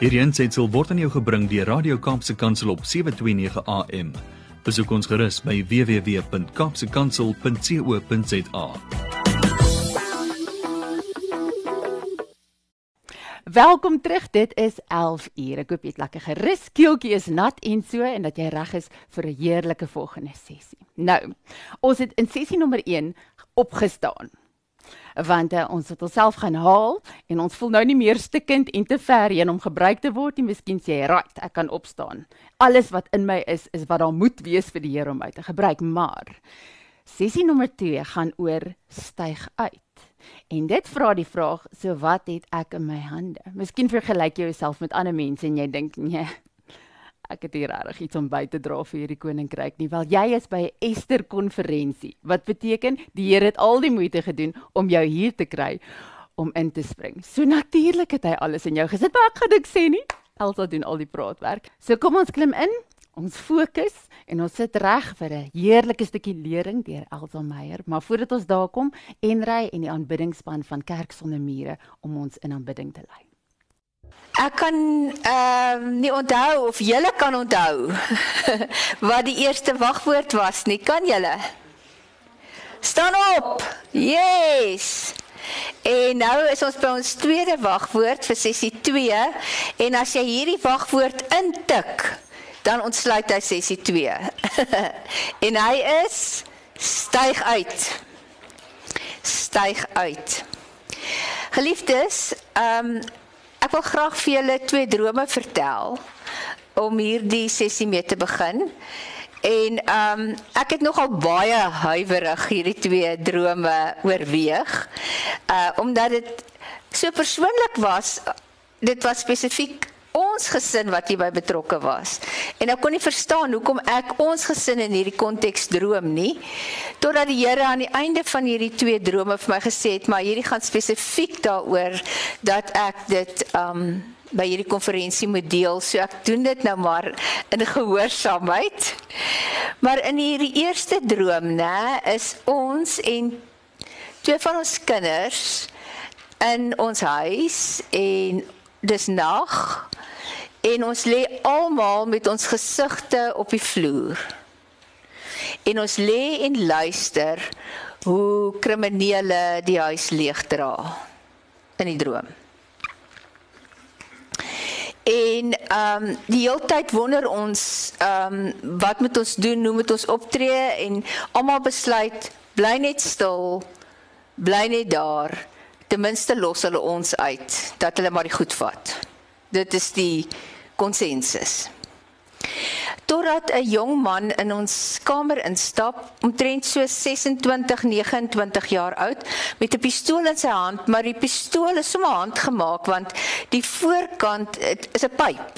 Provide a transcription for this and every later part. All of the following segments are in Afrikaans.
Hierdie aanseit word aan jou gebring deur Radio Kaapse Kansel op 7:29 AM. Besoek ons gerus by www.kapsekansel.co.za. Welkom terug. Dit is 11 uur. Ek hoop jy het lekker gerus. Keeltjie is nat en so en dat jy reg is vir 'n heerlike volgende sessie. Nou, ons het in sessie nommer 1 opgestaan want uh, ons het onsself gaan haal en ons voel nou nie meer stikkend en te ver heen om gebruik te word nie. Miskien sê jy, "Right, ek kan opstaan. Alles wat in my is is wat daar moet wees vir die Here om my te gebruik." Maar sessie nommer 2 gaan oor styg uit. En dit vra die vraag, so wat het ek in my hande? Miskien vergelyk jy jouself met ander mense en jy dink, "Nee, ek het hier regtig iets om by te dra vir hierdie koninkryk nie. Wel jy is by 'n Ester konferensie. Wat beteken die Here het al die moeite gedoen om jou hier te kry om in te spring. So natuurlik het hy alles in jou gesit, maar ek gaan dit sê nie. Elsa doen al die praatwerk. So kom ons klim in. Ons fokus en ons sit reg vir 'n heerlike stukkie lering deur Elsa Meyer. Maar voordat ons daar kom, Enry en die aanbiddingspan van Kerk sonder mure om ons in aanbidding te lei. Ek kan ehm uh, nie onthou of julle kan onthou wat die eerste wagwoord was nie. Kan julle? Staan op. Yes. En nou is ons by ons tweede wagwoord vir sessie 2 en as jy hierdie wagwoord intik, dan ontsluit hy sessie 2. en hy is styg uit. Styg uit. Geliefdes, ehm um, Ek wil graag vir julle twee drome vertel om hierdie sessie mee te begin. En ehm um, ek het nogal baie huiwerig hierdie twee drome oorweeg. Uh omdat dit so persoonlik was. Dit was spesifiek ons gesin wat hierby betrokke was. En ek kon nie verstaan hoekom ek ons gesin in hierdie konteks droom nie. Totdat die Here aan die einde van hierdie twee drome vir my gesê het, maar hierdie gaan spesifiek daaroor dat ek dit um by hierdie konferensie moet deel. So ek doen dit nou maar in gehoorsaamheid. Maar in hierdie eerste droom, nê, is ons en twee van ons kinders in ons huis en dis nag en ons lê almal met ons gesigte op die vloer. En ons lê en luister hoe kriminele die huis leegdra in die droom. En ehm um, die hele tyd wonder ons ehm um, wat moet ons doen? Hoe moet ons optree? En almal besluit bly net stil. Bly net daar ten minste los hulle ons uit dat hulle maar die goed vat. Dit is die konsensus. Totdat 'n jong man in ons kamer instap, omtrent so 26, 29 jaar oud, met 'n pistool in sy hand, maar die pistool is sommer handgemaak want die voorkant is 'n pyp.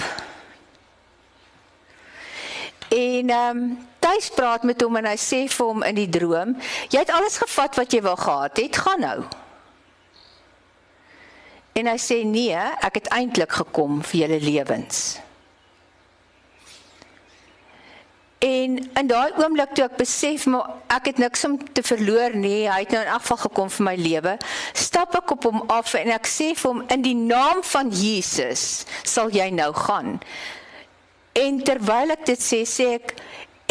En ehm um, Tuis praat met hom en hy sê vir hom in die droom: "Jy het alles gevat wat jy wou gehad het, gaan nou." En hy sê nee, ek het eintlik gekom vir julle lewens. En in daai oomblik toe ek besef maar ek het niks om te verloor nie, hy het nou in afval gekom vir my lewe, stap ek op hom af en ek sê vir hom in die naam van Jesus sal jy nou gaan. En terwyl ek dit sê, sê ek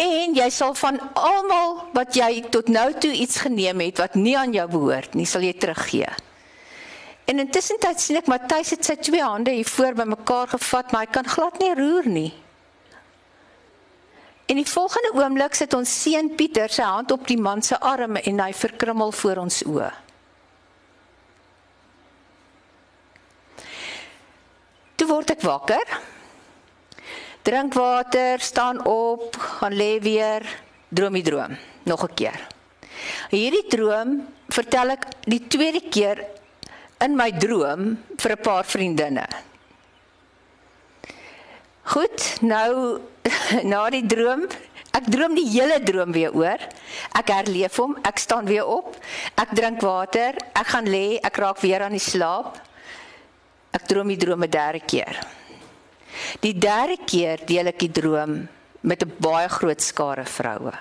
en jy sal van almal wat jy tot nou toe iets geneem het wat nie aan jou behoort nie, sal jy teruggee. En intussen tyd sien ek Matthys het sy twee hande hier voor by mekaar gevat, maar hy kan glad nie roer nie. En die volgende oomblik sit ons seun Pieter sy hand op die man se arm en hy verkrummel voor ons oë. Toe word ek wakker. Drink water, staan op, gaan lê weer, droom die droom nog 'n keer. Hierdie droom vertel ek die tweede keer in my droom vir 'n paar vriendinne. Goed, nou na die droom, ek droom die hele droom weer oor. Ek herleef hom, ek staan weer op, ek drink water, ek gaan lê, ek raak weer aan die slaap. Ek droom die droom 'n derde keer. Die derde keer deel ek die droom met 'n baie groot skare vroue.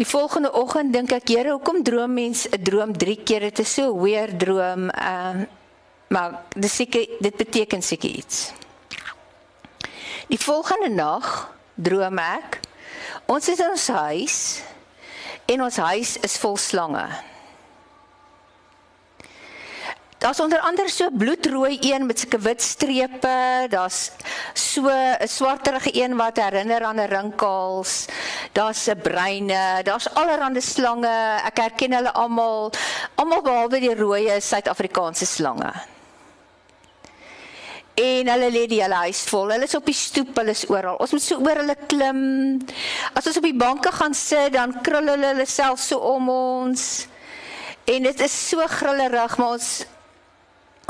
Die volgende oggend dink ek, Here, hoekom droom mens 'n droom 3 keer? Dit is so weer droom. Ehm uh, maar dis seker dit beteken seker iets. Die volgende nag droom ek ons is in ons huis en ons huis is vol slange. Daar's onder andere so bloedrooi een met sulke wit strepe, daar's so 'n swarterige een wat herinner aan 'n rinkels. Daar's 'n breine, daar's allerlei slange. Ek herken hulle almal, almal behalwe die rooi Suid-Afrikaanse slange. En hulle lê die hele huis vol. Hulle is op die stoep, hulle is oral. Ons moet so oor hulle klim. As ons op die banke gaan sit, dan krul hulle hulle self so om ons. En dit is so grillerig, maar ons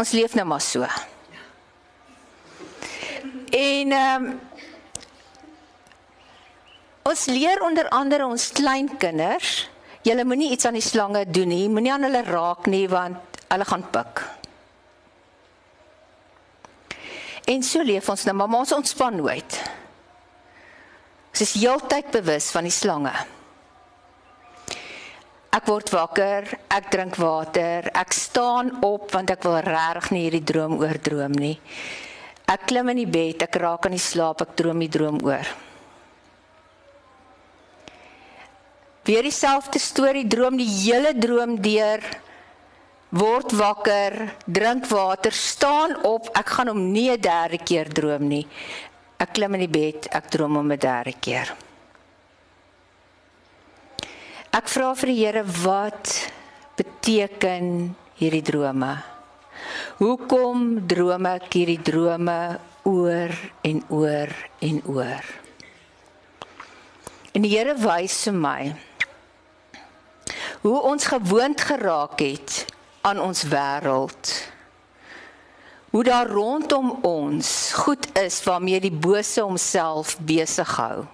Ons leef nou maar so. En ehm um, ons leer onder andere ons kleinkinders, julle moenie iets aan die slange doen nie, moenie aan hulle raak nie want hulle gaan pik. En so leef ons nou, maar ons ontspan nooit. Ons is heeltyd bewus van die slange. Ek word wakker, ek drink water, ek staan op want ek wil regtig nie hierdie droom oordroom nie. Ek klim in die bed, ek raak aan die slaap, ek droom die droom oor. Weer dieselfde storie, droom die hele droom deur. Word wakker, drink water, staan op, ek gaan hom nie 'n derde keer droom nie. Ek klim in die bed, ek droom hom 'n derde keer. Ek vra vir die Here wat beteken hierdie drome? Hoekom droom ek hierdie drome oor en oor en oor? En die Here wys vir my hoe ons gewoond geraak het aan ons wêreld. Hoe daar rondom ons goed is waarmee die bose homself besig hou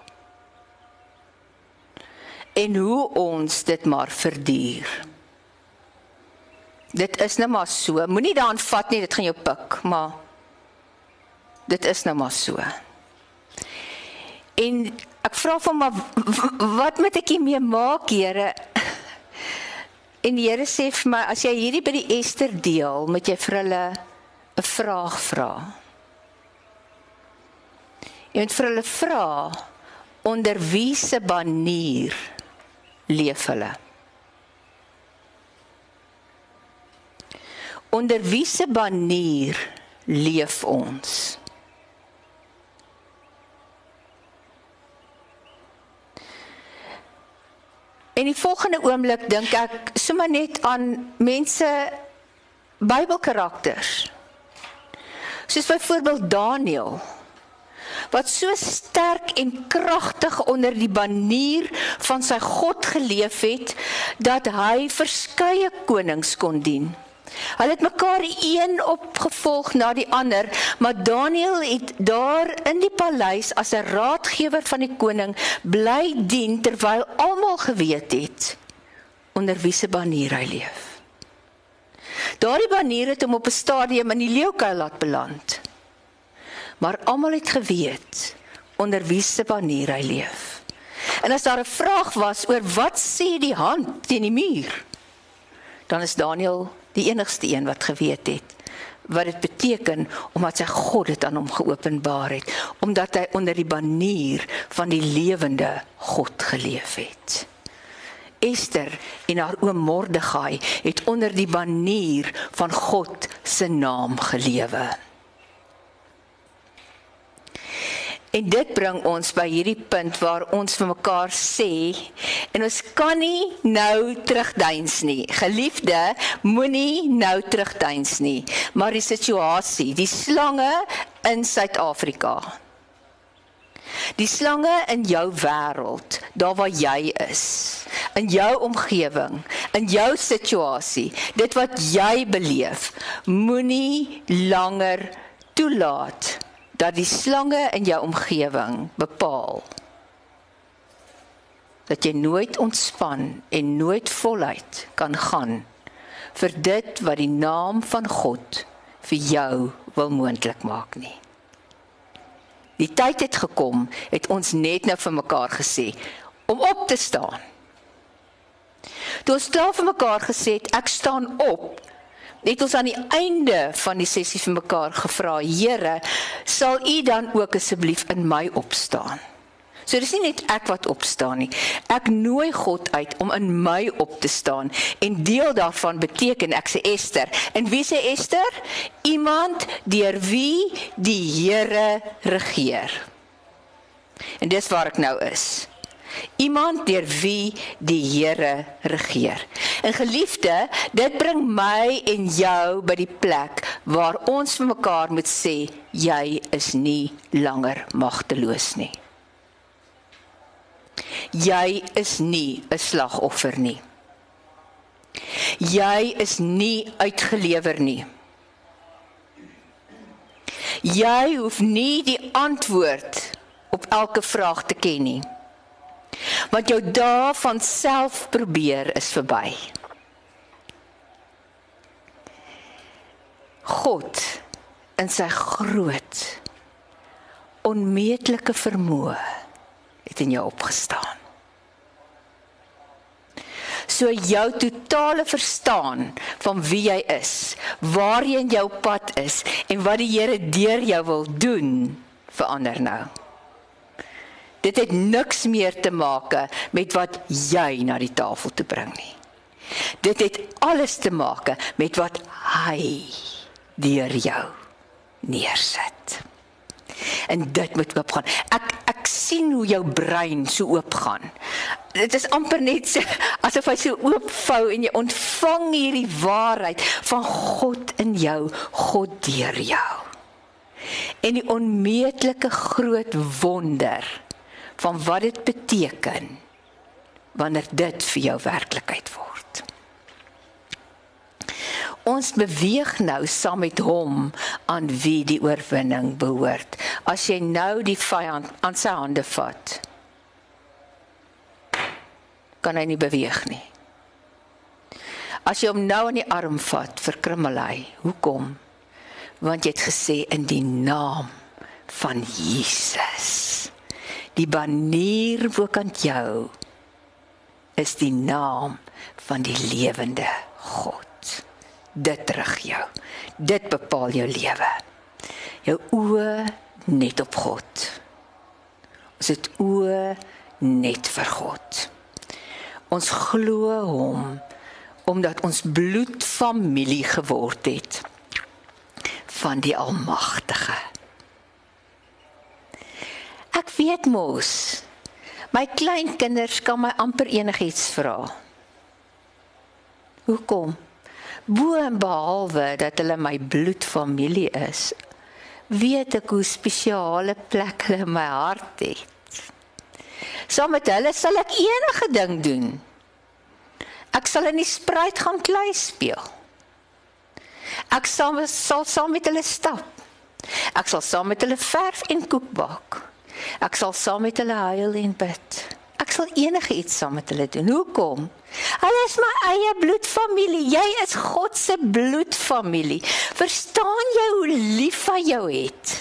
en hoe ons dit maar verduur. Dit is nou maar so. Moenie daaraan vat nie, dit gaan jou pik, maar dit is nou maar so. En ek vra van maar wat moet ek hiermee maak, Here? En die Here sê vir my as jy hierdie by die Ester deel, moet jy vir hulle 'n vraag vra. Jy moet vir hulle vra onder wie se banier leef hulle. Onder wiese banier leef ons? En die volgende oomblik dink ek sommer net aan mense Bybelkarakters. Soos byvoorbeeld Daniël wat so sterk en kragtig onder die banier van sy God geleef het dat hy verskeie konings kon dien. Hulle het mekaar een opgevolg na die ander, maar Daniël het daar in die paleis as 'n raadgewer van die koning bly dien terwyl almal geweet het onder wie se banier hy leef. Daardie banier het hom op 'n stadium in die leeukuil laat beland maar almal het geweet onder wie se banier hy leef. En as daar 'n vraag was oor wat sê die hand teen die muur, dan is Daniël die enigste een wat geweet het wat dit beteken omdat sy God dit aan hom geopenbaar het, omdat hy onder die banier van die lewende God geleef het. Esther en haar oom Mordegai het onder die banier van God se naam gelewe. En dit bring ons by hierdie punt waar ons vir mekaar sê en ons kan nie nou terugduins nie. Geliefde, moenie nou terugduins nie. Maar die situasie, die slange in Suid-Afrika. Die slange in jou wêreld, daar waar jy is, in jou omgewing, in jou situasie, dit wat jy beleef, moenie langer toelaat dat die slange in jou omgewing bepaal dat jy nooit ontspan en nooit voluit kan gaan vir dit wat die naam van God vir jou wil moontlik maak nie. Die tyd het gekom, het ons net nou vir mekaar gesê om op te staan Toe ons klaar vir mekaar gesê het, ek staan op. Het ons aan die einde van die sessie vir mekaar gevra, Here, sal U dan ook asseblief in my opstaan? So dis nie net ek wat opstaan nie. Ek nooi God uit om in my op te staan en deel daarvan beteken ek sê Esther. En wie sê Esther? Iemand deur wie die Here regeer. En dis waar ek nou is. Iemand deur wie die Here regeer. En geliefde, dit bring my en jou by die plek waar ons vir mekaar moet sê jy is nie langer magteloos nie. Jy is nie 'n slagoffer nie. Jy is nie uitgelewer nie. Jy hoef nie die antwoord op elke vraag te ken nie. Want jou dae van self probeer is verby. God in sy groot onmeetlike vermoë het in jou opgestaan. So jou totale verstaan van wie jy is, waarheen jou pad is en wat die Here deur jou wil doen, verander nou. Dit het niks meer te maak met wat jy na die tafel toe bring nie. Dit het alles te maak met wat hy deur jou neersit. En dit moet oopgaan. Ek ek sien hoe jou brein so oopgaan. Dit is amper net so asof hy so oopvou en jy ontvang hierdie waarheid van God in jou, God deur jou. En die onmeetlike groot wonder van wat dit beteken wanneer dit vir jou werklikheid word. Ons beweeg nou saam met hom aan wie die oorwinning behoort. As jy nou die vyand aan sy hande vat, kan hy nie beweeg nie. As jy hom nou in die arm vat vir krimmelei, hoekom? Want jy het gesê in die naam van Jesus. Die banier bokant jou is die naam van die lewende God dit terug jou. Dit bepaal jou lewe. Jou oë net op God. Ons het oë net vir God. Ons glo hom omdat ons bloed familie geword het van die Almagtige. Ek weet mos my kleinkinders kan my amper enigiets vra. Hoekom? bo en behalwe dat hulle my bloedfamilie is, weet ek hoe spesiale plek hulle in my hart het. Saam met hulle sal ek enige ding doen. Ek sal in die spruit gaan klei speel. Ek sal saam met hulle stap. Ek sal saam met hulle verf en koek bak. Ek sal saam met hulle huil en bid. Ek sal enige iets saam met hulle doen. Hoekom? Hulle is my eie bloedfamilie. Jy is God se bloedfamilie. Verstaan jy hoe lief hy jou het?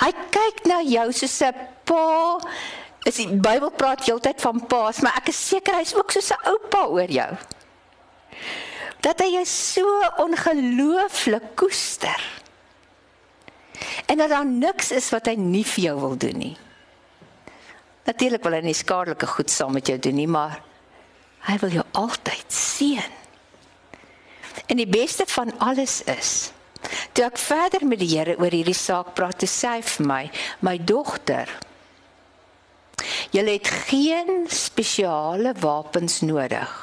Hy kyk na jou soos 'n pa. Is die Bybel praat heeltyd van paas, maar ek is seker hy's ook soos 'n oupa oor jou. Dat hy jou so ongelooflik koester. En dat daar niks is wat hy nie vir jou wil doen nie. Natuurlik wil hy nie skadelike goed saam met jou doen nie, maar hy wil jou altyd seën. En die beste van alles is toe ek verder met die Here oor hierdie saak praat, toe sê hy vir my, my dogter, jy het geen spesiale wapens nodig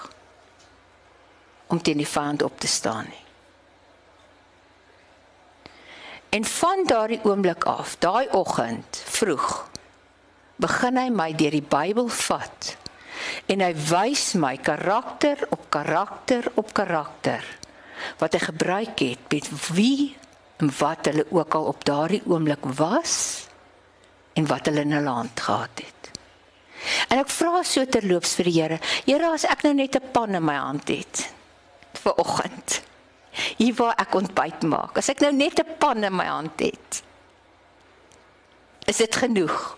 om teen die vyand op te staan nie. En van daardie oomblik af, daai oggend vroeg begin hy my deur die Bybel vat en hy wys my karakter op karakter op karakter wat hy gebruik het met wie en wat hulle ook al op daardie oomblik was en wat hulle in hulle hand gehad het. En ek vra so terloops vir die Here, Here as ek nou net 'n pan in my hand het vir oggend. Hier waar ek ontbyt maak. As ek nou net 'n pan in my hand het. Is dit genoeg?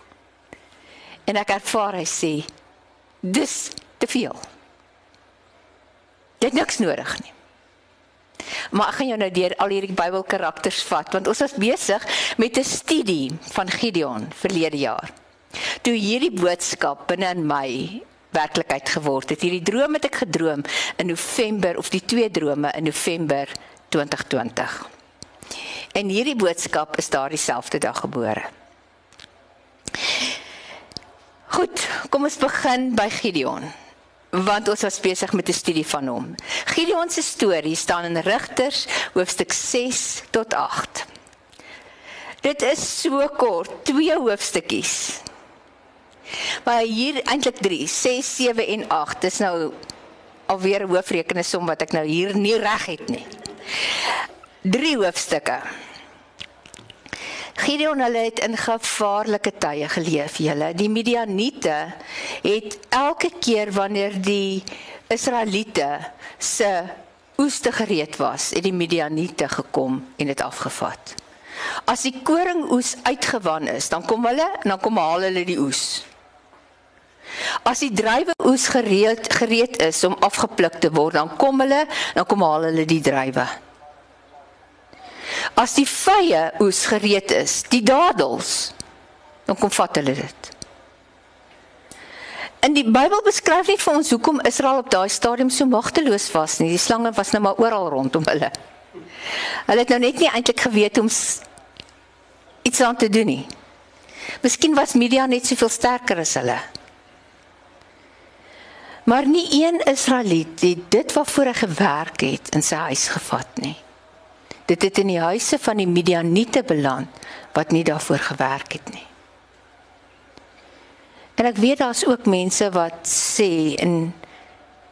En ek ervaar hy sê dis te veel. Jy het niks nodig nie. Maar ek gaan jou nou deur al hierdie Bybelkarakters vat want ons was besig met 'n studie van Gideon verlede jaar. Toe hierdie boodskap binne in my werklikheid geword het. Hierdie droom het ek gedroom in November of die twee drome in November 2020. En hierdie boodskap is daardie selfde dag gebore. Goed, kom ons begin by Gideon. Want ons was besig met 'n studie van hom. Gideon se storie staan in Rigters hoofstuk 6 tot 8. Dit is so kort, twee hoofstukkies. Maar hier eintlik 3, 6, 7 en 8. Dis nou alweer 'n hoofrekensom wat ek nou hier nie reg het nie. Drie hoofstukke. Gideon hulle het in gevaarlike tye geleef, julle. Die Midianiete het elke keer wanneer die Israeliete se oeste gereed was, het die Midianiete gekom en dit afgevat. As die koringoes uitgewan is, dan kom hulle en dan kom haal hulle die oes. As die druiwe oes gereed gereed is om afgepluk te word, dan kom hulle, dan kom haal hulle die druiwe. As die vye oes gereed is, die dadels, dan kom vat hulle dit. In die Bybel beskryf net vir ons hoekom Israel op daai stadium so magteloos was nie. Die slange was nou maar oral rondom hulle. Hulle het nou net nie eintlik geweet om iets aan te doen nie. Miskien was Midian net soveel sterker as hulle. Maar nie een Israeliet het dit waarvoor hy gewerk het in sy huis gevat nie. Dit het in die huise van die Midianiete beland wat nie daarvoor gewerk het nie. En ek weet daar's ook mense wat sê en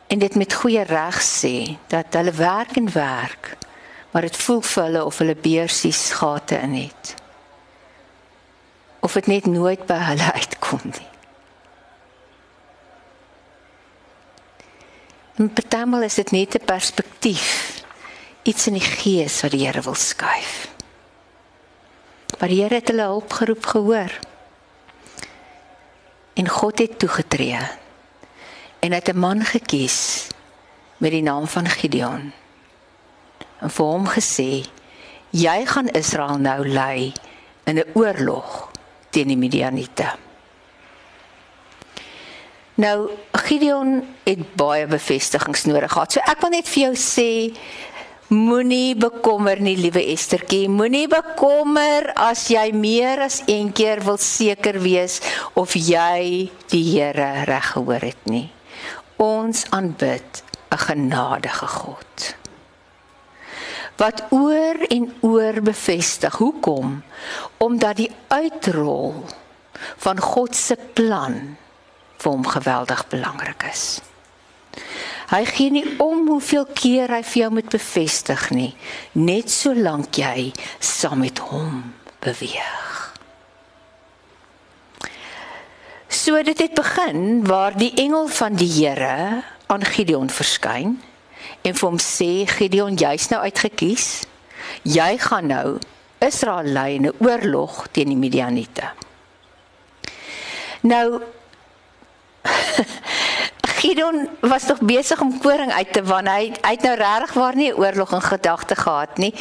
en dit met goeie reg sê dat hulle werk en werk, maar dit voel vir hulle of hulle beursies gate in het. Of dit net nooit by hulle uitkom nie. Partymal is dit net 'n perspektief, iets in die gees wat die Here wil skuif. Maar die Here het hulle hulp geroep gehoor. En God het toegetree. En het 'n man gekies met die naam van Gideon. En vir hom gesê: "Jy gaan Israel nou lei in 'n oorlog teen die Midianiete." Nou Gideon het baie bevestigings nodig gehad. So ek wil net vir jou sê moenie bekommer nie, liewe Estertjie. Moenie bekommer as jy meer as een keer wil seker wees of jy die Here reg gehoor het nie. Ons aanbid 'n genadige God. Wat oor en oor bevestig. Hoekom? Omdat die uitrol van God se plan vir hom geweldig belangrik is. Hy gee nie om hoeveel keer hy vir jou moet bevestig nie, net solank jy saam met hom beweeg. So dit het begin waar die engel van die Here aan Gideon verskyn en vir hom sê Gideon jy's nou uitgekies. Jy gaan nou Israel lei in 'n oorlog teen die Midianiete. Nou Gideon was tog besig om koring uit te wan. Hy hy het nou regtig waar nie oorlog in gedagte gehad nie.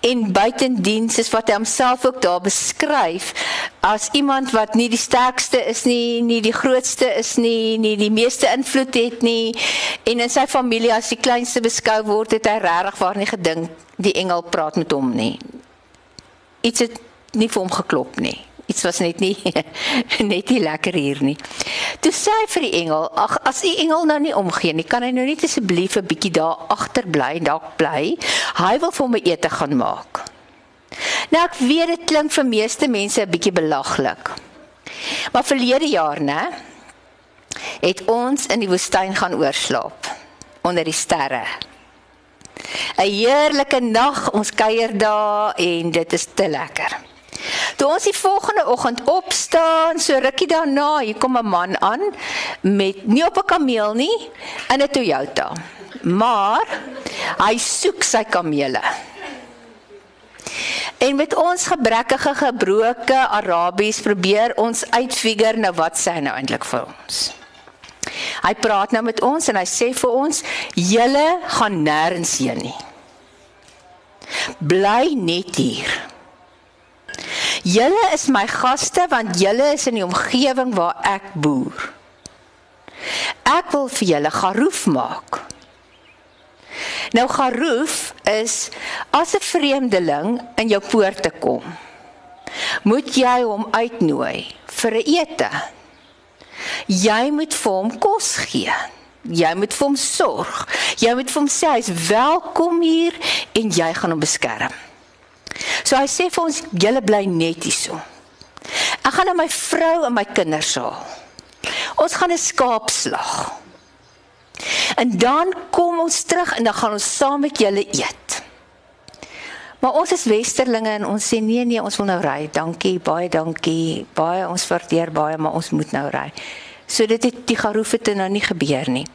En buitendiens is wat hy homself ook daar beskryf as iemand wat nie die sterkste is nie, nie die grootste is nie, nie die meeste invloed het nie en in sy familie as die kleinste beskou word, het hy regtig waar nie gedink die engel praat met hom nie. Iets het nie vir hom geklop nie iets was net nie net nie lekker hier nie. Toe sê hy vir die engel, ag as die engel nou nie omgee nie, kan hy nou net asseblief 'n bietjie daar agter bly en dalk bly. Hy wil vir my ete gaan maak. Nou ek weet dit klink vir meeste mense 'n bietjie belaglik. Maar verlede jaar, né, het ons in die woestyn gaan oorslaap onder die sterre. 'n Heerlike nag, ons kuier daar en dit is te lekker. Toe ons die volgende oggend opstaan, so rukkie daarna, hier kom 'n man aan met nie op 'n kameel nie, in 'n Toyota. Maar hy soek sy kamele. En met ons gebrekkige gebroke Arabies probeer ons uitfigure nou wat sê hy nou eintlik vir ons. Hy praat nou met ons en hy sê vir ons: "Julle gaan nêrens heen nie. Bly net hier." Julle is my gaste want julle is in die omgewing waar ek boer. Ek wil vir julle garoef maak. Nou garoef is as 'n vreemdeling in jou poorte kom. Moet jy hom uitnooi vir 'n ete. Jy moet vir hom kos gee. Jy moet vir hom sorg. Jy moet vir hom sê hy's welkom hier en jy gaan hom beskerm. So hy sê vir ons julle bly net hierso. Ek gaan na my vrou en my kinders haal. Ons gaan 'n skaap slag. En dan kom ons terug en dan gaan ons saam met julle eet. Maar ons is westerlinge en ons sê nee nee, ons wil nou ry. Dankie, baie dankie. Baie ons waardeer baie, maar ons moet nou ry. So dit het die garoef het nou nie gebeur nie.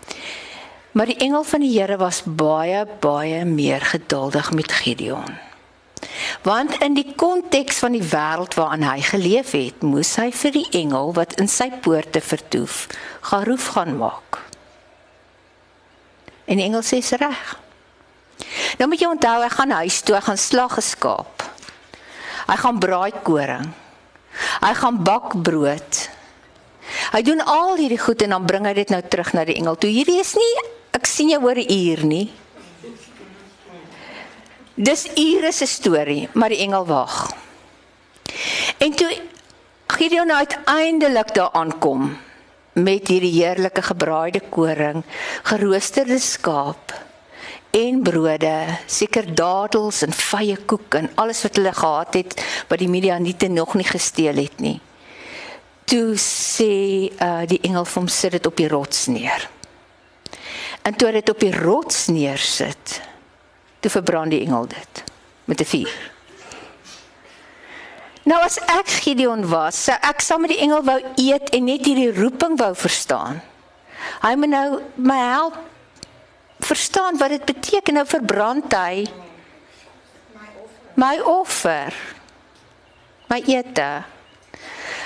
Maar die engel van die Here was baie baie meer geduldig met Gideon. Want in die konteks van die wêreld waarin hy geleef het, moes hy vir die engel wat in sy poorte vertoef, garoef gaan maak. En die engel sê reg. Nou moet jy onthou, hy gaan huis toe, hy gaan slag geskaap. Hy gaan braai koring. Hy gaan bak brood. Hy doen al hierdie goed en dan bring hy dit nou terug na die engel toe. Hierdie is nie ek sien jou oor 'n uur nie. Dis ure se storie, maar die engel wag. En toe Gideon uiteindelik daar aankom met hierdie heerlike gebraaide koring, geroosterde skaap en brode, seker dadels en vye koek en alles wat hulle gehad het wat die Midianiete nog nie gesteel het nie. Toe sê uh, die engel vir hom sit dit op die rots neer. En toe dit op die rots neersit, toe verbrand die engel dit met 'n vuur. Nou as ek Gideon was, sou ek saam met die engel wou eet en net hierdie roeping wou verstaan. Hy moet nou my help verstaan wat dit beteken nou verbrand hy my offer. My ete.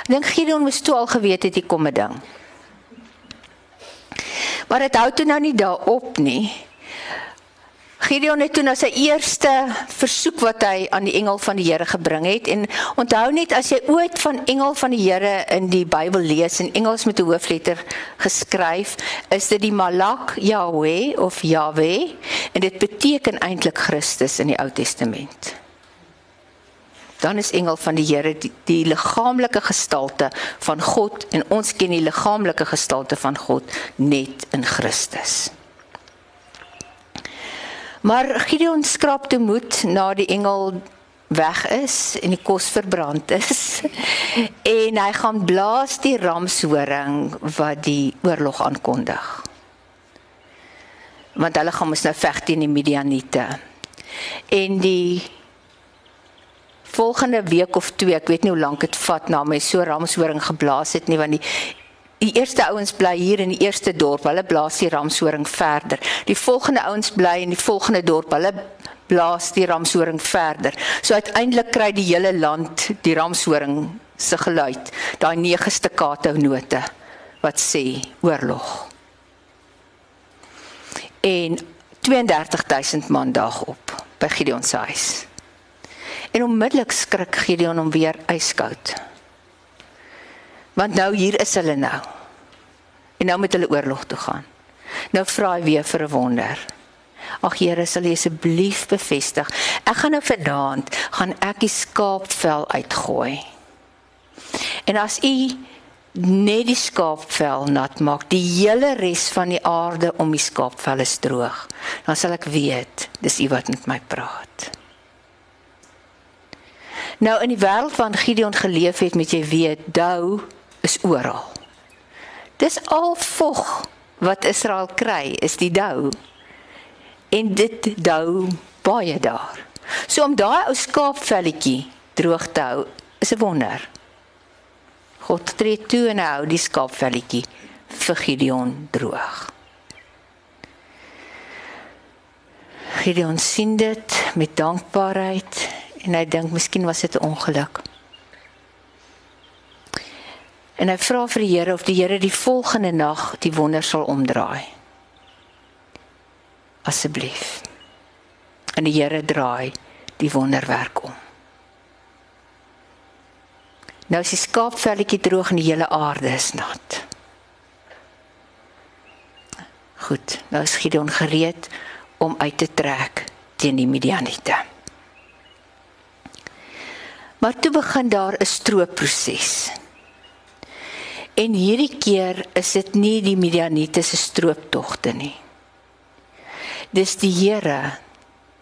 Ek dink Gideon moes toe al geweet het hier kom 'n ding. Maar dit hou toe nou nie daarop nie. Gideon het toe na sy eerste versoek wat hy aan die engel van die Here gebring het en onthou net as jy ooit van engel van die Here in die Bybel lees in Engels met 'n hoofletter geskryf is dit die Malak Yahweh of Yahweh en dit beteken eintlik Christus in die Ou Testament. Dan is engel van die Here die, die liggaamlike gestalte van God en ons ken die liggaamlike gestalte van God net in Christus. Maar Gideon skraap te moed na die engel weg is en die kos verbrand is. en hy gaan blaas die ramshoring wat die oorlog aankondig. Want hulle gaan mos nou veg teen die Midianiete. En die volgende week of twee, ek weet nie hoe lank dit vat na my so ramshoring geblaas het nie want die Die eerste ouens bly hier in die eerste dorp. Hulle blaas die ramshoring verder. Die volgende ouens bly in die volgende dorp. Hulle blaas die ramshoring verder. So uiteindelik kry die hele land die ramshoring se geluid. Daai nege staccato note wat sê oorlog. En 32000 man daag op by Gideon se huis. En onmiddellik skrik Gideon om weer yskoud. Want nou hier is hulle nou. En nou moet hulle oorlog toe gaan. Nou vra hy weer vir 'n wonder. Ag Here, sal U asseblief bevestig. Ek gaan nou vanaand gaan ek die skaapvel uitgooi. En as U net die skaapvel nat maak, die hele res van die aarde om die skaapvel is droog, dan sal ek weet dis U wat met my praat. Nou in die wêreld van Gideon geleef het met jy weet, dou is oral. Dis al vog wat Israel kry, is die dou. En dit dou baie daar. So om daai ou skaapvelletjie droog te hou, is 'n wonder. God tree toe en hou die skaapvelletjie vir Gideon droog. Gideon sien dit met dankbaarheid en hy dink miskien was dit 'n ongeluk. En hy vra vir die Here of die Here die volgende nag die wonder sal omdraai. Asseblief. En die Here draai die wonderwerk om. Nou is die skaapvelletjie droog en die hele aarde is nat. Goed, nou is Gideon gereed om uit te trek teen die Midianiete. Maar toe begin daar 'n stroopproses. En hierdie keer is dit nie die Midianiete se strooptogte nie. Dis die Here.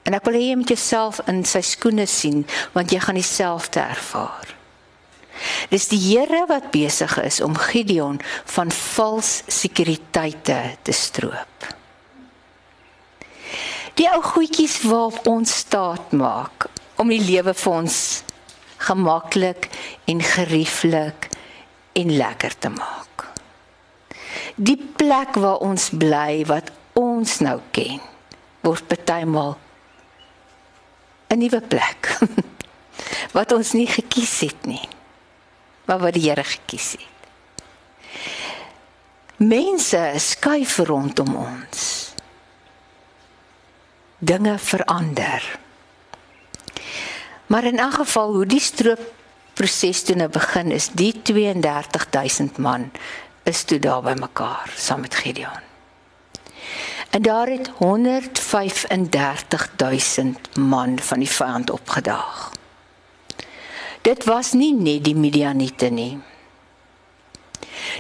En ek wil hê jy moet jouself in sy skoene sien want jy gaan dieselfde ervaar. Dis die Here wat besig is om Gideon van vals sekuriteite te stroop. Die ou goedjies waarop ons staat maak om die lewe vir ons gemaklik en gerieflik en lekker te maak. Die plek waar ons bly wat ons nou ken, word partymal 'n nuwe plek wat ons nie gekies het nie maar wat die Here gekies het. Mense skuif rondom ons. Dinge verander. Maar in 'n geval hoe die stroop proses toe nou begin is, die 32000 man is toe daar by mekaar saam met Gideon. En daar het 135000 man van die vyand opgedaag. Dit was nie net die Midianiete nie.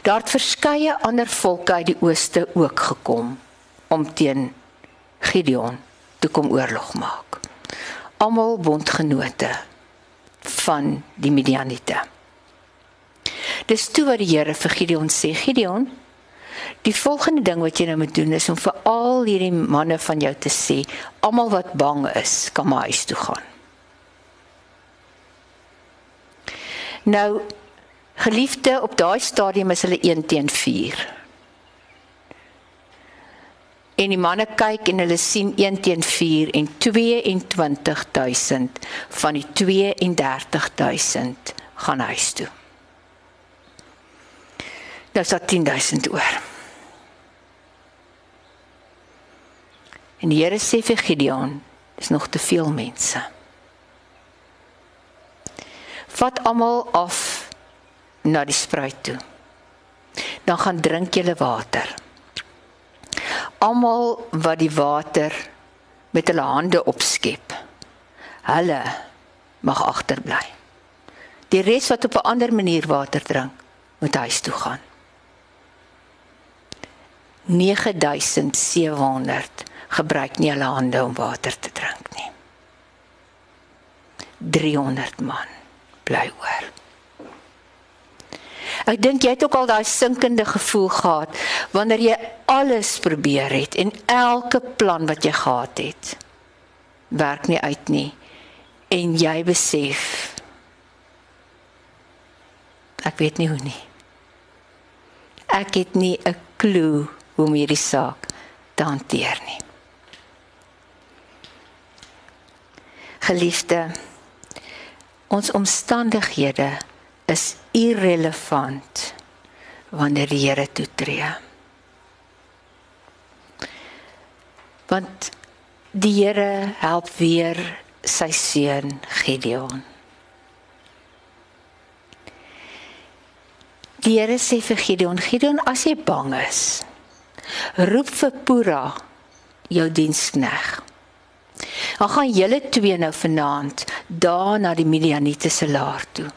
Daar het verskeie ander volke uit die ooste ook gekom om teen Gideon te kom oorlog maak. Almal bondgenote van die Midianiete. Dis toe wat die Here vir Gideon sê, Gideon, die volgende ding wat jy nou moet doen is om vir al hierdie manne van jou te sê, almal wat bang is, kan maar huis toe gaan. Nou geliefde op daai stadium is hulle 1 teen 4. En die manne kyk en hulle sien 1 teen 4 en 22000 van die 32000 gaan huis toe. Is dat 10000 oor. En die Here sê vir Gideon, dis nog te veel mense vat almal af na die spruit toe. Dan gaan drink julle water. Almal wat die water met hulle hande opskep. Hulle mag agterbly. Die res wat op 'n ander manier water drink, moet huis toe gaan. 9700 gebruik nie hulle hande om water te drink nie. 300 man bly oor. Ek dink jy het ook al daai sinkende gevoel gehad wanneer jy alles probeer het en elke plan wat jy gehad het werk nie uit nie en jy besef ek weet nie hoe nie. Ek het nie 'n klou hoe om hierdie saak te hanteer nie. Geliefde Ons omstandighede is irrelevant wanneer die Here toetree. Want die Here help weer sy seun Gideon. Die Here sê vir Gideon, Gideon, as jy bang is, roep vir Pura jou dienskneg. Dan gaan julle twee nou vanaand daar na die Midianiete se laar toe.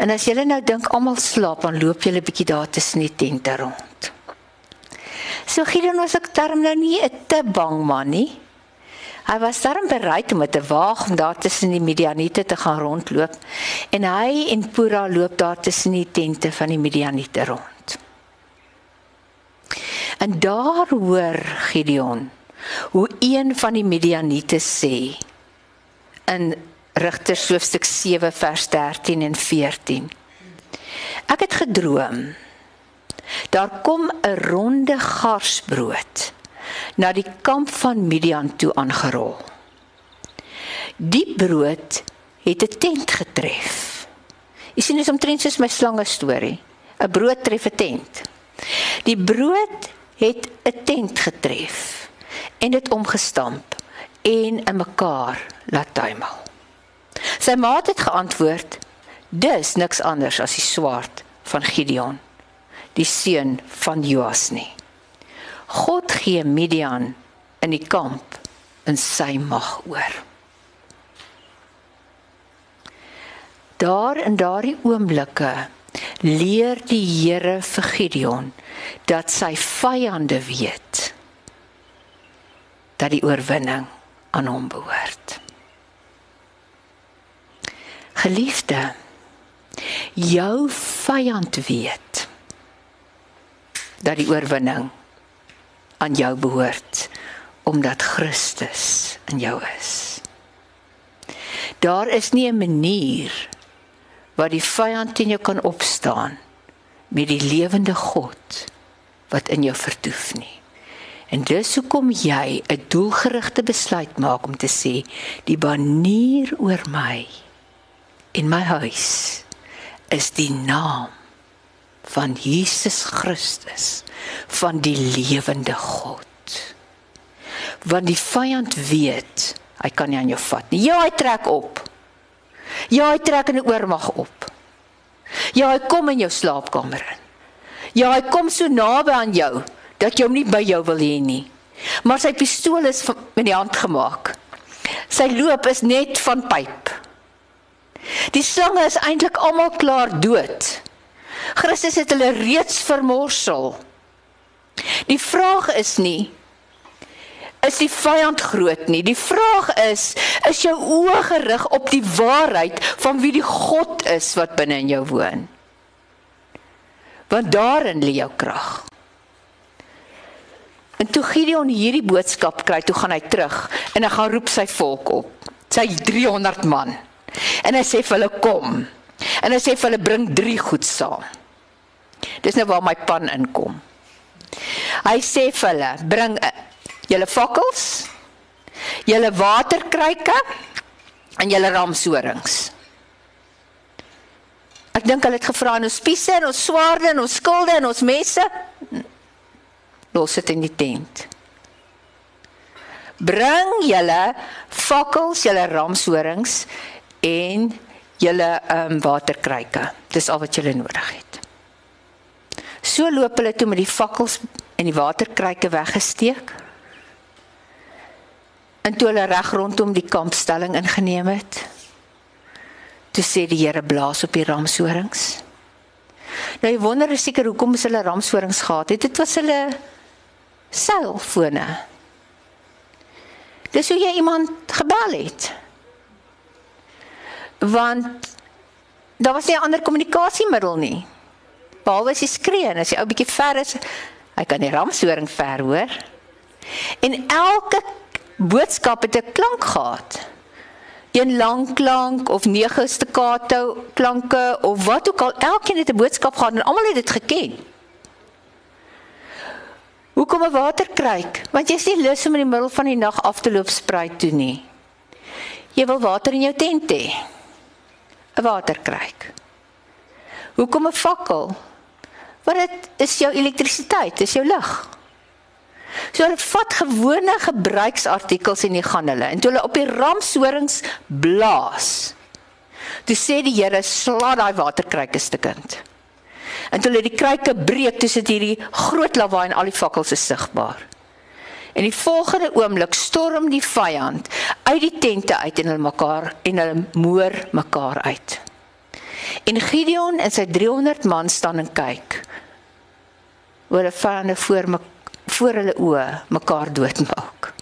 En as julle nou dink almal slaap, dan loop julle bietjie daar tussen die tente rond. So Gideon was ek term nou nie 'n te bang man nie. Hy was darm bereid om te waag om daar tussen die Midianiete te gaan rondloop en hy en Pura loop daar tussen die tente van die Midianiete rond. En daar hoor Gideon hoe een van die Midianiete sê in Rigters hoofstuk 7 vers 13 en 14. Ek het gedroom. Daar kom 'n ronde garsbrood na die kamp van Midian toe aangerol. Die brood het 'n tent getref. Jy sien dis omtrent soos my slange storie. 'n Brood tref 'n tent. Die brood het 'n tent getref en dit omgestamp en in mekaar laat tuimel. Sy maat het geantwoord: "Dis niks anders as die swaard van Gideon, die seun van Joas nie. God gee Midian in die kamp in sy mag oor." Daar in daardie oomblikke leer die Here vir Gideon dat sy vyande weet dat die oorwinning aan hom behoort. Geliefde, jou vyand weet dat die oorwinning aan jou behoort omdat Christus in jou is. Daar is nie 'n manier waar die vyand teen jou kan opstaan met die lewende God wat in jou vertoef nie. En dis hoekom jy 'n doelgerigte besluit maak om te sê die banier oor my in my huis is die naam van Jesus Christus van die lewende God. Want die vyand weet, hy kan nie aan jou vat nie. Ja, hy trek op. Ja, hy trek in 'n oormag op. Ja, hy kom in jou slaapkamer in. Ja, hy kom so naby aan jou dat jy hom nie by jou wil hê nie. Maar sy pistool is met die hand gemaak. Sy loop is net van pyp. Die slange is eintlik almal klaar dood. Christus het hulle reeds vermorsel. Die vraag is nie is die vyand groot nie. Die vraag is, is jou oë gerig op die waarheid van wie die God is wat binne in jou woon? Want daarin lê jou krag. En toe Gideon hierdie boodskap kry, toe gaan hy terug en hy gaan roep sy volk op. Sy 300 man. En hy sê vir hulle kom. En hy sê vir hulle bring 3 goed saam. Dis nou waar my pan inkom. Hy sê vir hulle bring julle fakkels, julle waterkruike en julle ramshorings. Ek dink hulle het gevra en ons spiese en ons swaarde en ons skilde en ons messe los dit in die tent. Bring julle fakkels, julle ramshorings en julle ehm um, waterkruike. Dis al wat julle nodig het. So loop hulle toe met die fakkels en die waterkruike weggesteek. En toe hulle reg rondom die kampstelling ingeneem het, toe sê die Here blaas op die ramshorings. Nou jy wonder seker hoekom is hulle ramshorings gehad het. Dit was hulle selfone. Dis hoe jy iemand gebel het. Want daar was nie 'n ander kommunikasiemiddel nie. Behalwe as jy skree en as jy ou bietjie ver is, hy kan die ramshoring ver hoor. En elke boodskap het 'n klank gehad. Een lang klank of nege staccato klanke of wat ook al, elkeen het 'n boodskap gehad en almal het dit geken. Hoekom 'n waterkruik? Want jy's nie lus om in die middel van die nag af te loop spruit toe nie. Jy wil water in jou tent hê. 'n Waterkruik. Hoekom 'n fakkel? Want dit is jou elektrisiteit, dis jou lig. So hulle vat gewone gebruiksartikels en die gaan hulle en toe hulle op die ramshorings blaas. Toe sê die Here slaat daai waterkruike stukkend. En toe hulle die kruike breek, toe sit hierdie groot lawaai en al die fakkels is sigbaar. En die volgende oomblik storm die vyand uit die tente uit en hulle mekaar en hulle moer mekaar uit. En Gideon en sy 300 man staan en kyk. Hoe hulle vyande voor mekaar voor hulle oë mekaar doodmaak.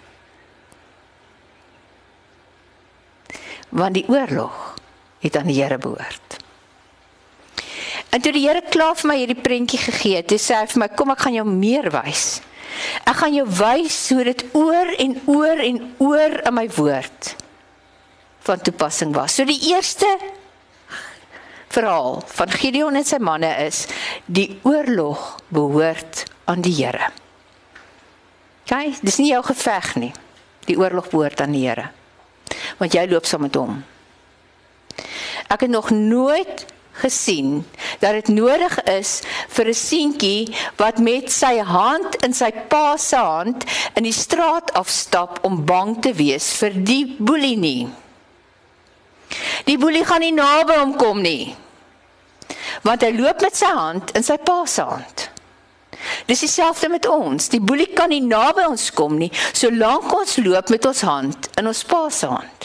Want die oorlog het aan die Here behoort. En toe die Here klaar vir my hierdie prentjie gegee het, sê hy vir my, "Kom ek gaan jou meer wys. Ek gaan jou wys hoe dit oor en oor en oor in my woord van toepassing was." So die eerste verhaal van Gideon en sy manne is die oorlog behoort aan die Here. Okay, dis nie jou geveg nie. Die oorlog behoort aan die Here. Want jy loop saam met hom. Ek het nog nooit gesien dat dit nodig is vir 'n seentjie wat met sy hand in sy pa se hand in die straat afstap om bang te wees vir die boelie nie. Die boelie gaan nie naby hom kom nie. Want hy loop met sy hand in sy pa se hand. Dis dieselfde met ons. Die boelie kan nie naby ons kom nie solank ons loop met ons hand in ons pa se hand.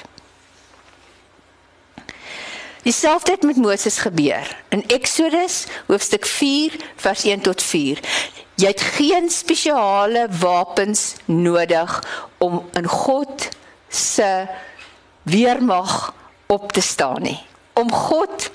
Dieselfde het met Moses gebeur. In Eksodus hoofstuk 4 vers 1 tot 4. Jy het geen spesiale wapens nodig om in God se weermag op te staan nie. Om God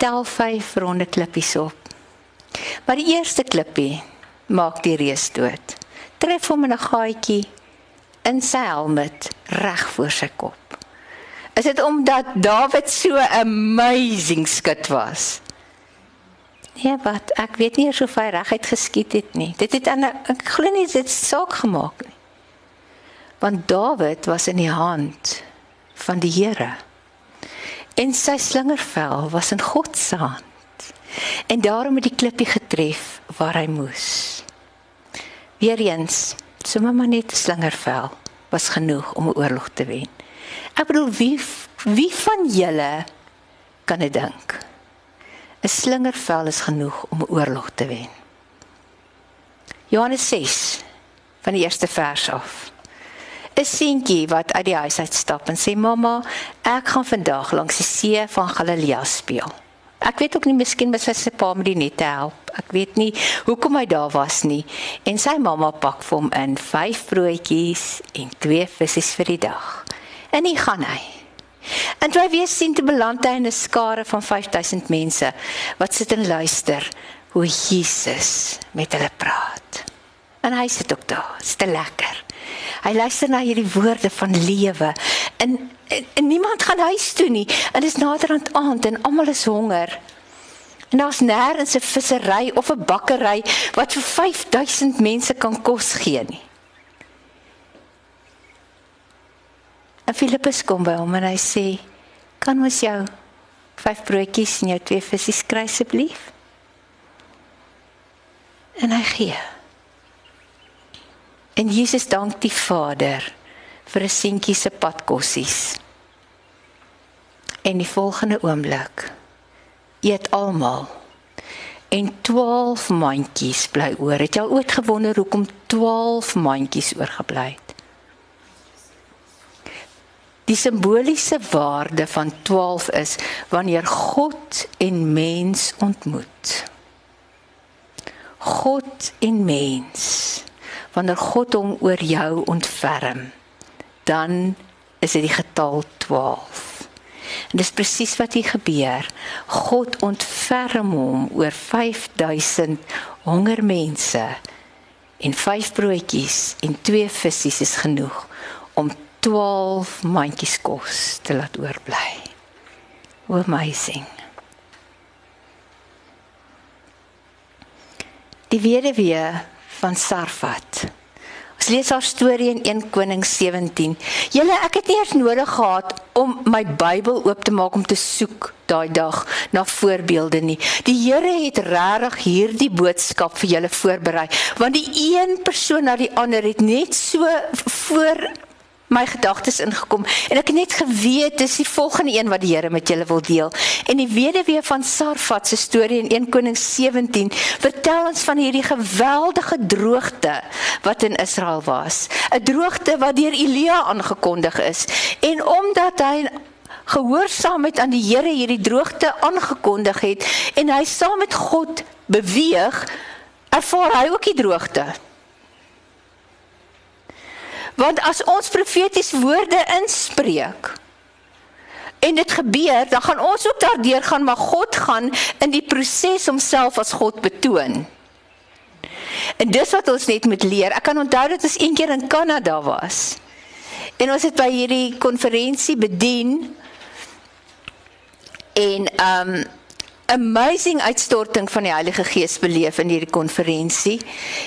tel 5 ronde klippies op. Maar die eerste klippie maak die reus dood. Tref hom in 'n gaatjie in sy helmet reg voor sy kop. Is dit omdat Dawid so amazing skit was? Nee, wat ek weet nie of hy reguit geskiet het nie. Dit het aan ek glo nie dit saak gemaak nie. Want Dawid was in die hand van die Here en sy slingervel was in God se hand. En daarom het die klippie getref waar hy moes. Weereens, sommer maar net 'n slingervel was genoeg om 'n oorlog te wen. Ek bedoel wie wie van julle kan dit dink? 'n Slingervel is genoeg om 'n oorlog te wen. Johannes 6 van die eerste vers af. 'n seentjie wat uit die huis uit stap en sê mamma, ek gaan vandag langs die see van Galilea speel. Ek weet ook nie miskien met sy pa met die net te help. Ek weet nie hoekom hy daar was nie. En sy mamma pak vir hom in 5 broodjies en 2 visse vir die dag. En hy gaan hy. En toe hy weer sien te beland hy in 'n skare van 5000 mense wat sit en luister hoe Jesus met hulle praat. En hy sit ook daar, is te lekker. Hy luister na hierdie woorde van lewe. En, en, en niemand gaan huis toe nie. En dit is naderhand aand en almal is honger. En daar's nêrens 'n vissery of 'n bakkery wat vir 5000 mense kan kos gee nie. En Filippus kom by hom en hy sê: "Kan ons jou vyf broodjies en jou twee visse kry asseblief?" En hy gee. En Jesus dank die Vader vir 'n seentjie se padkossies. En die volgende oomblik eet almal en 12 mandjies bly oor. Het jy al ooit gewonder hoekom 12 mandjies oorgebly het? Die simboliese waarde van 12 is wanneer God en mens ontmoet. God en mens. Wanneer God hom oor jou ontferm, dan is dit die getal 12. En dis presies wat hier gebeur. God ontferm hom oor 5000 honger mense en vyf broodjies en twee visse is genoeg om 12 mandjies kos te laat oorbly. How amazing. Die weduwee van Sarfat. Ons lees haar storie in 1 Konings 17. Julle, ek het nie eers nodig gehad om my Bybel oop te maak om te soek daai dag na voorbeelde nie. Die Here het regtig hierdie boodskap vir julle voorberei, want die een persoon na die ander het net so voor my gedagtes ingekom en ek het net geweet dis die volgende een wat die Here met julle wil deel. En die weduwee van Sarfat se storie in 1 Konings 17 vertel ons van hierdie geweldige droogte wat in Israel was. 'n Droogte wat deur Elia aangekondig is. En omdat hy gehoorsaamheid aan die Here hierdie droogte aangekondig het en hy saam met God beweeg, ervaar hy ook die droogte. Want as ons profetiese woorde inspreek en dit gebeur, dan gaan ons ook daardeur gaan, maar God gaan in die proses homself as God betoon. En dis wat ons net moet leer. Ek kan onthou dat ons een keer in Kanada was. En ons het by hierdie konferensie bedien en ehm um, amazing uitstorting van die Heilige Gees beleef in hierdie konferensie.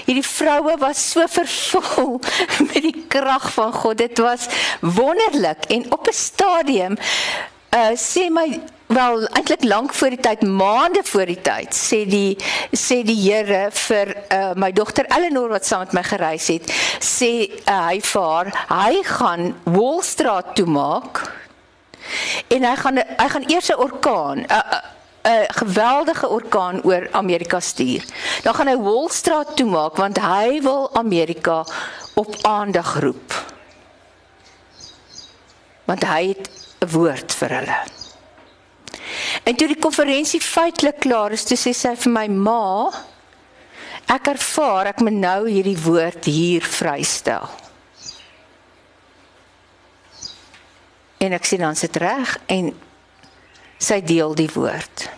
Hierdie vroue was so vervul met die krag van God. Dit was wonderlik en op 'n stadium uh sê my wel eintlik lank voor die tyd, maande voor die tyd, sê die sê die Here vir uh my dogter Eleanor wat saam met my gereis het, sê uh, hy vir haar, hy gaan Wolstraat toe maak. En hy gaan hy gaan eers 'n orkaan, 'n uh, uh, 'n geweldige orkaan oor Amerika stuur. Dan gaan hy Wall Street toemaak want hy wil Amerika op aandag roep. Want hy het 'n woord vir hulle. En toe die konferensie feitelik klaar is, toe sê sy vir my ma, ek ervaar ek moet nou hierdie woord hier vrystel. En ek sien dan sit reg en sy deel die woord.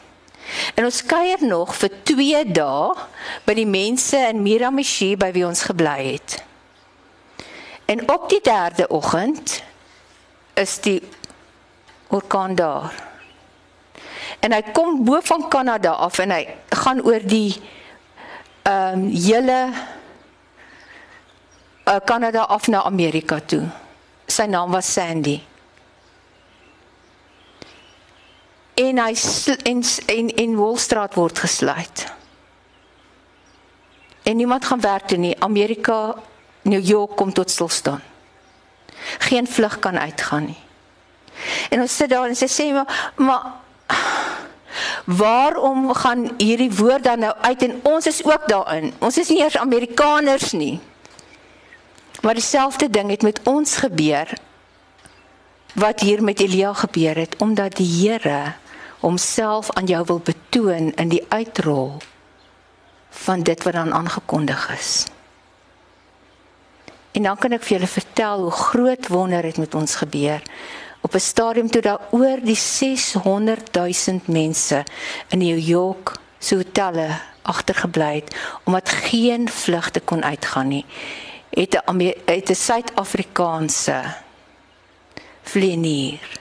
En ons kuier nog vir 2 dae by die mense in Miramichi by wie ons gebly het. En op die derde oggend is die orkaan daar. En hy kom bo van Kanada af en hy gaan oor die ehm um, hele uh, Kanada af na Amerika toe. Sy naam was Sandy. En hy en en en Wolstraat word gesluit. En niemand gaan werk toe nie. Amerika, New York kom tot stilstaan. Geen vlug kan uitgaan nie. En ons sit daar en sy sê maar maar waarom gaan hierdie woord dan nou uit en ons is ook daarin. Ons is nie eers Amerikaners nie. Maar dieselfde ding het met ons gebeur wat hier met Elia gebeur het omdat die Here homself aan jou wil betoon in die uitrol van dit wat dan aangekondig is. En dan kan ek vir julle vertel hoe groot wonder het met ons gebeur op 'n stadium toe daar oor die 600 000 mense in New York se hotelle agtergebly het omdat geen vlugte kon uitgaan nie het 'n het 'n Suid-Afrikaanse vlieënier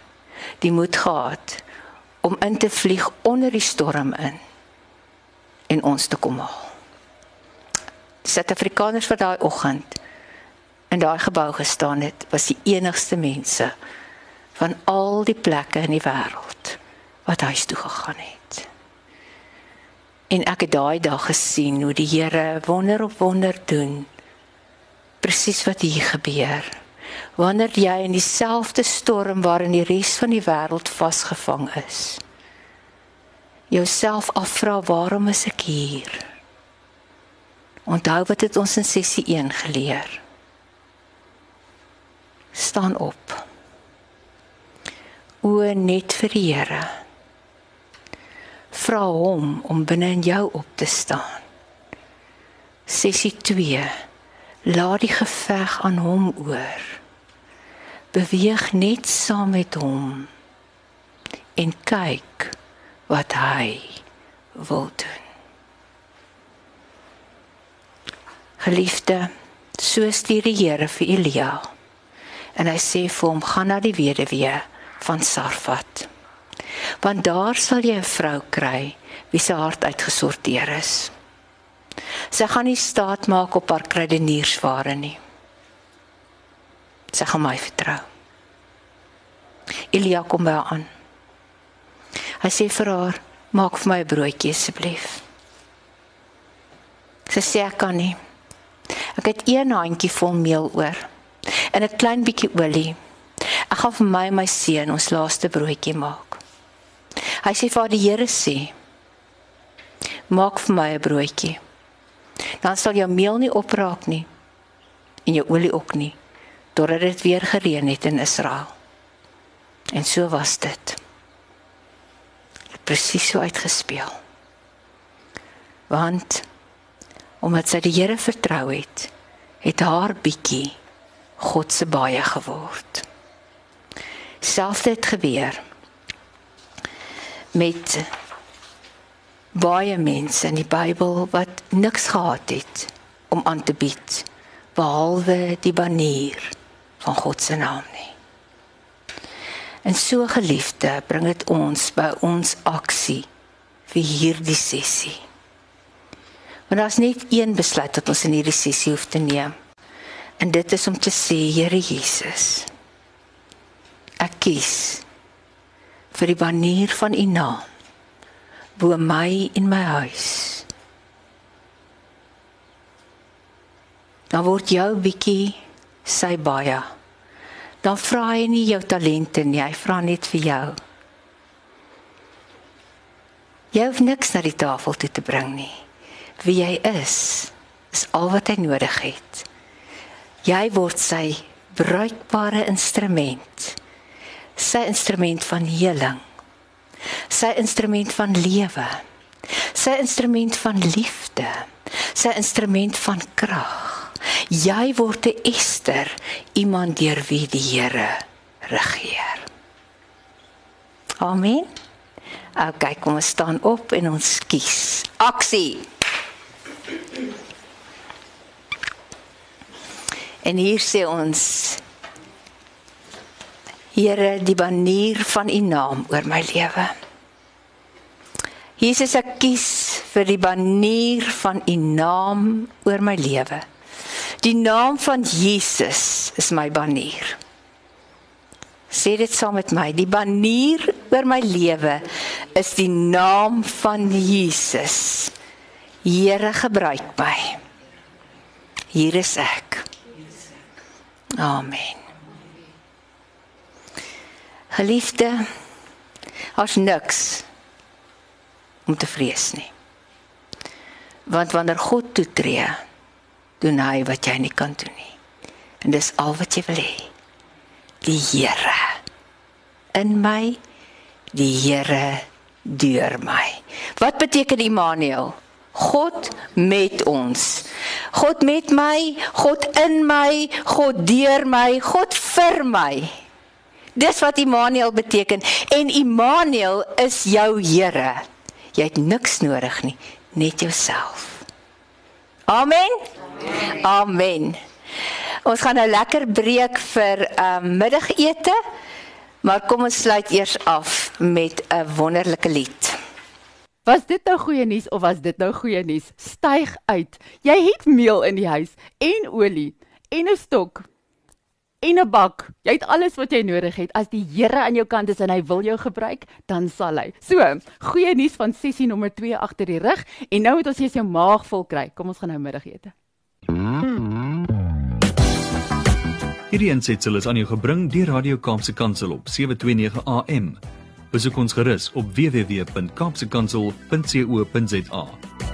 die moed gehad om in te vlieg onder die storm in en ons te kom haal. Suid-Afrikaners wat daai oggend in daai gebou gestaan het, was die enigste mense van al die plekke in die wêreld wat huis toe gegaan het. En ek het daai dag gesien hoe die Here wonder op wonder doen. Presies wat hier gebeur. Wanneer jy in dieselfde storm waarin die res van die wêreld vasgevang is, jouself afvra waarom is ek hier? Onthou wat het ons in sessie 1 geleer? Staan op. O net vir die Here. Vra hom om binne in jou op te staan. Sessie 2. Laat die geveg aan hom oor. Beweeg net saam met hom en kyk wat hy wil doen. Geliefde, so stuur die Here vir Elia. En hy sê vir hom: "Gaan na die weduwee van Sarfat. Want daar sal jy 'n vrou kry wie se hart uitgesorteer is. Sy gaan nie staat maak op haar krediniersware nie. Sy gaan my vertrou." Elia kom by haar aan. Hy sê vir haar: "Maak vir my 'n broodjie asseblief." Sy sê ek kan nie. Ek het een handjie vol meel oor en 'n klein bietjie olie. Ek gaan vir my en my seun ons laaste broodjie maak. Hy sê vir die Here sê: "Maak vir my 'n broodjie. Dan sal jou meel nie opraak nie en jou olie ook nie, totdat dit weer gereën het in Israel." En so was dit. Presies so uitgespeel. Want omdat sy die Here vertrou het, het haar bietjie God se baie geword. Selfs dit gebeur met baie mense in die Bybel wat niks gehad het om aan te bied behalwe die banier van God se naam nie. En so geliefde, bring dit ons by ons aksie vir hierdie sessie. Want daar's net een besluit wat ons in hierdie sessie hoef te neem. En dit is om te sê, Here Jesus, ek kies vir die banier van U naam bo my in my huis. Dan word jou bietjie sy baie. Dan vra hy nie jou talente nie, hy vra net vir jou. Jy hoef niks na die tafel toe te bring nie. Wie jy is, is al wat hy nodig het. Jy word sy bruikbare instrument. Sy instrument van heling. Sy instrument van lewe. Sy instrument van liefde. Sy instrument van krag. Jy word 'n Ester, iemand deur wie die Here regeer. Amen. OK, kom ons staan op en ons kies. Aksie. En hier sê ons Here, die banier van U naam oor my lewe. Jesus, ek kies vir die banier van U naam oor my lewe. Die naam van Jesus is my banier. Sê dit saam met my. Die banier oor my lewe is die naam van Jesus. Here gebruik my. Hier is ek. Amen. Geliefde, as niks om te vrees nie. Want wanneer God toetree, doen hy wat jy nie kan doen nie. En dis al wat jy wil hê. Die Here in my, die Here deur my. Wat beteken Immanuel? God met ons. God met my, God in my, God deur my, God vir my. Dis wat Immanuel beteken en Immanuel is jou Here. Jy het niks nodig nie, net jouself. Amen. Amen. Ons gaan nou lekker breek vir um, middagete. Maar kom ons sluit eers af met 'n wonderlike lied. Was dit nou goeie nuus of was dit nou goeie nuus? Styg uit. Jy het meel in die huis en olie en 'n stok en 'n bak. Jy het alles wat jy nodig het. As die Here aan jou kant is en hy wil jou gebruik, dan sal hy. So, goeie nuus van sessie nommer 2 agter die rug en nou moet ons eers jou maag vol kry. Kom ons gaan nou middagete. Hierdie ensetsel is aan jou gebring deur Radio Kaapse Kansel op 729 AM. Besoek ons gerus op www.kaapsekansel.co.za.